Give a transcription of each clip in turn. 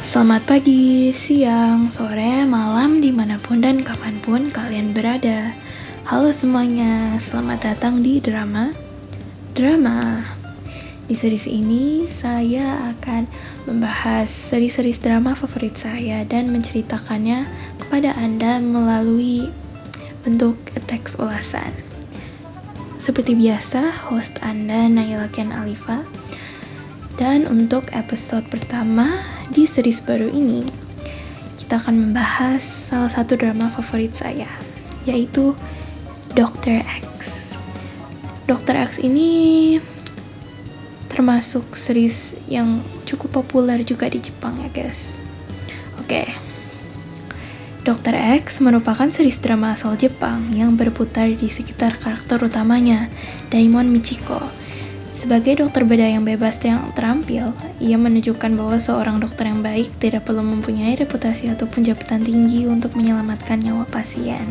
Selamat pagi, siang, sore, malam, di mana pun dan kapan pun kalian berada. Halo semuanya, selamat datang di drama Drama. Di series ini, saya akan membahas seri-seri drama favorit saya dan menceritakannya kepada Anda melalui bentuk teks ulasan. Seperti biasa, host Anda Naila Ken Alifa. Dan untuk episode pertama di series baru ini, kita akan membahas salah satu drama favorit saya, yaitu Dr. X. Dr. X ini termasuk series yang cukup populer juga di Jepang ya guys. Oke. Dr. X merupakan series drama asal Jepang yang berputar di sekitar karakter utamanya, Daimon Michiko, sebagai dokter bedah yang bebas yang terampil, ia menunjukkan bahwa seorang dokter yang baik tidak perlu mempunyai reputasi ataupun jabatan tinggi untuk menyelamatkan nyawa pasien.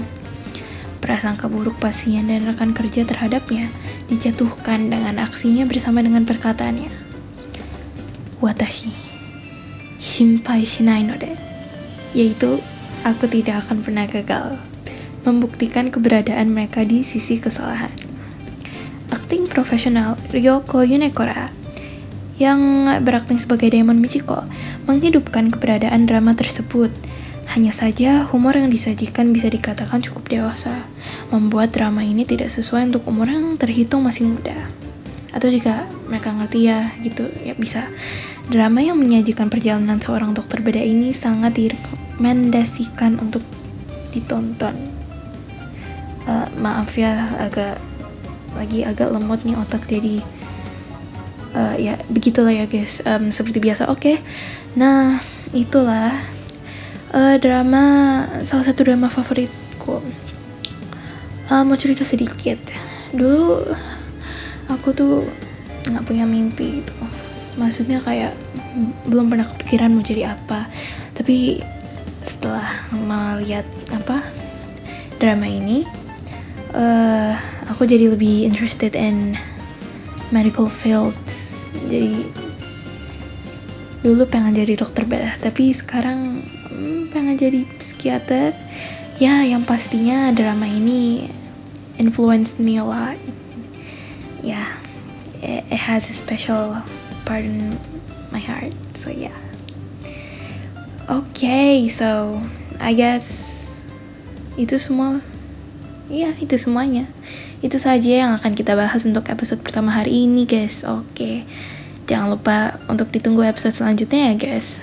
Prasangka buruk pasien dan rekan kerja terhadapnya dijatuhkan dengan aksinya bersama dengan perkataannya. Watashi, shimpai shinai node, yaitu aku tidak akan pernah gagal, membuktikan keberadaan mereka di sisi kesalahan akting profesional Ryoko Yunekora yang berakting sebagai Demon Michiko menghidupkan keberadaan drama tersebut. Hanya saja, humor yang disajikan bisa dikatakan cukup dewasa, membuat drama ini tidak sesuai untuk umur yang terhitung masih muda. Atau jika mereka ngerti ya, gitu, ya bisa. Drama yang menyajikan perjalanan seorang dokter beda ini sangat direkomendasikan untuk ditonton. Uh, maaf ya, agak lagi agak lemot nih otak jadi uh, ya begitulah ya guys. Um, seperti biasa oke. Okay. nah itulah uh, drama salah satu drama favoritku. Uh, mau cerita sedikit. Dulu aku tuh nggak punya mimpi gitu. Maksudnya kayak belum pernah kepikiran mau jadi apa. Tapi setelah melihat apa drama ini uh, aku jadi lebih interested in medical fields. Jadi dulu pengen jadi dokter bedah tapi sekarang hmm, pengen jadi psikiater. Ya yang pastinya drama ini influenced me a lot. Ya yeah, it, it has a special part in my heart so yeah. Okay so I guess itu semua Iya, itu semuanya. Itu saja yang akan kita bahas untuk episode pertama hari ini, guys. Oke. Jangan lupa untuk ditunggu episode selanjutnya ya, guys.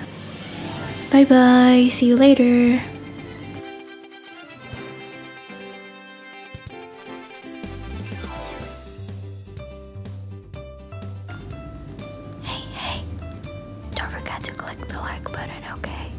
Bye-bye. See you later. Hey, hey. Don't forget to click the like button, okay?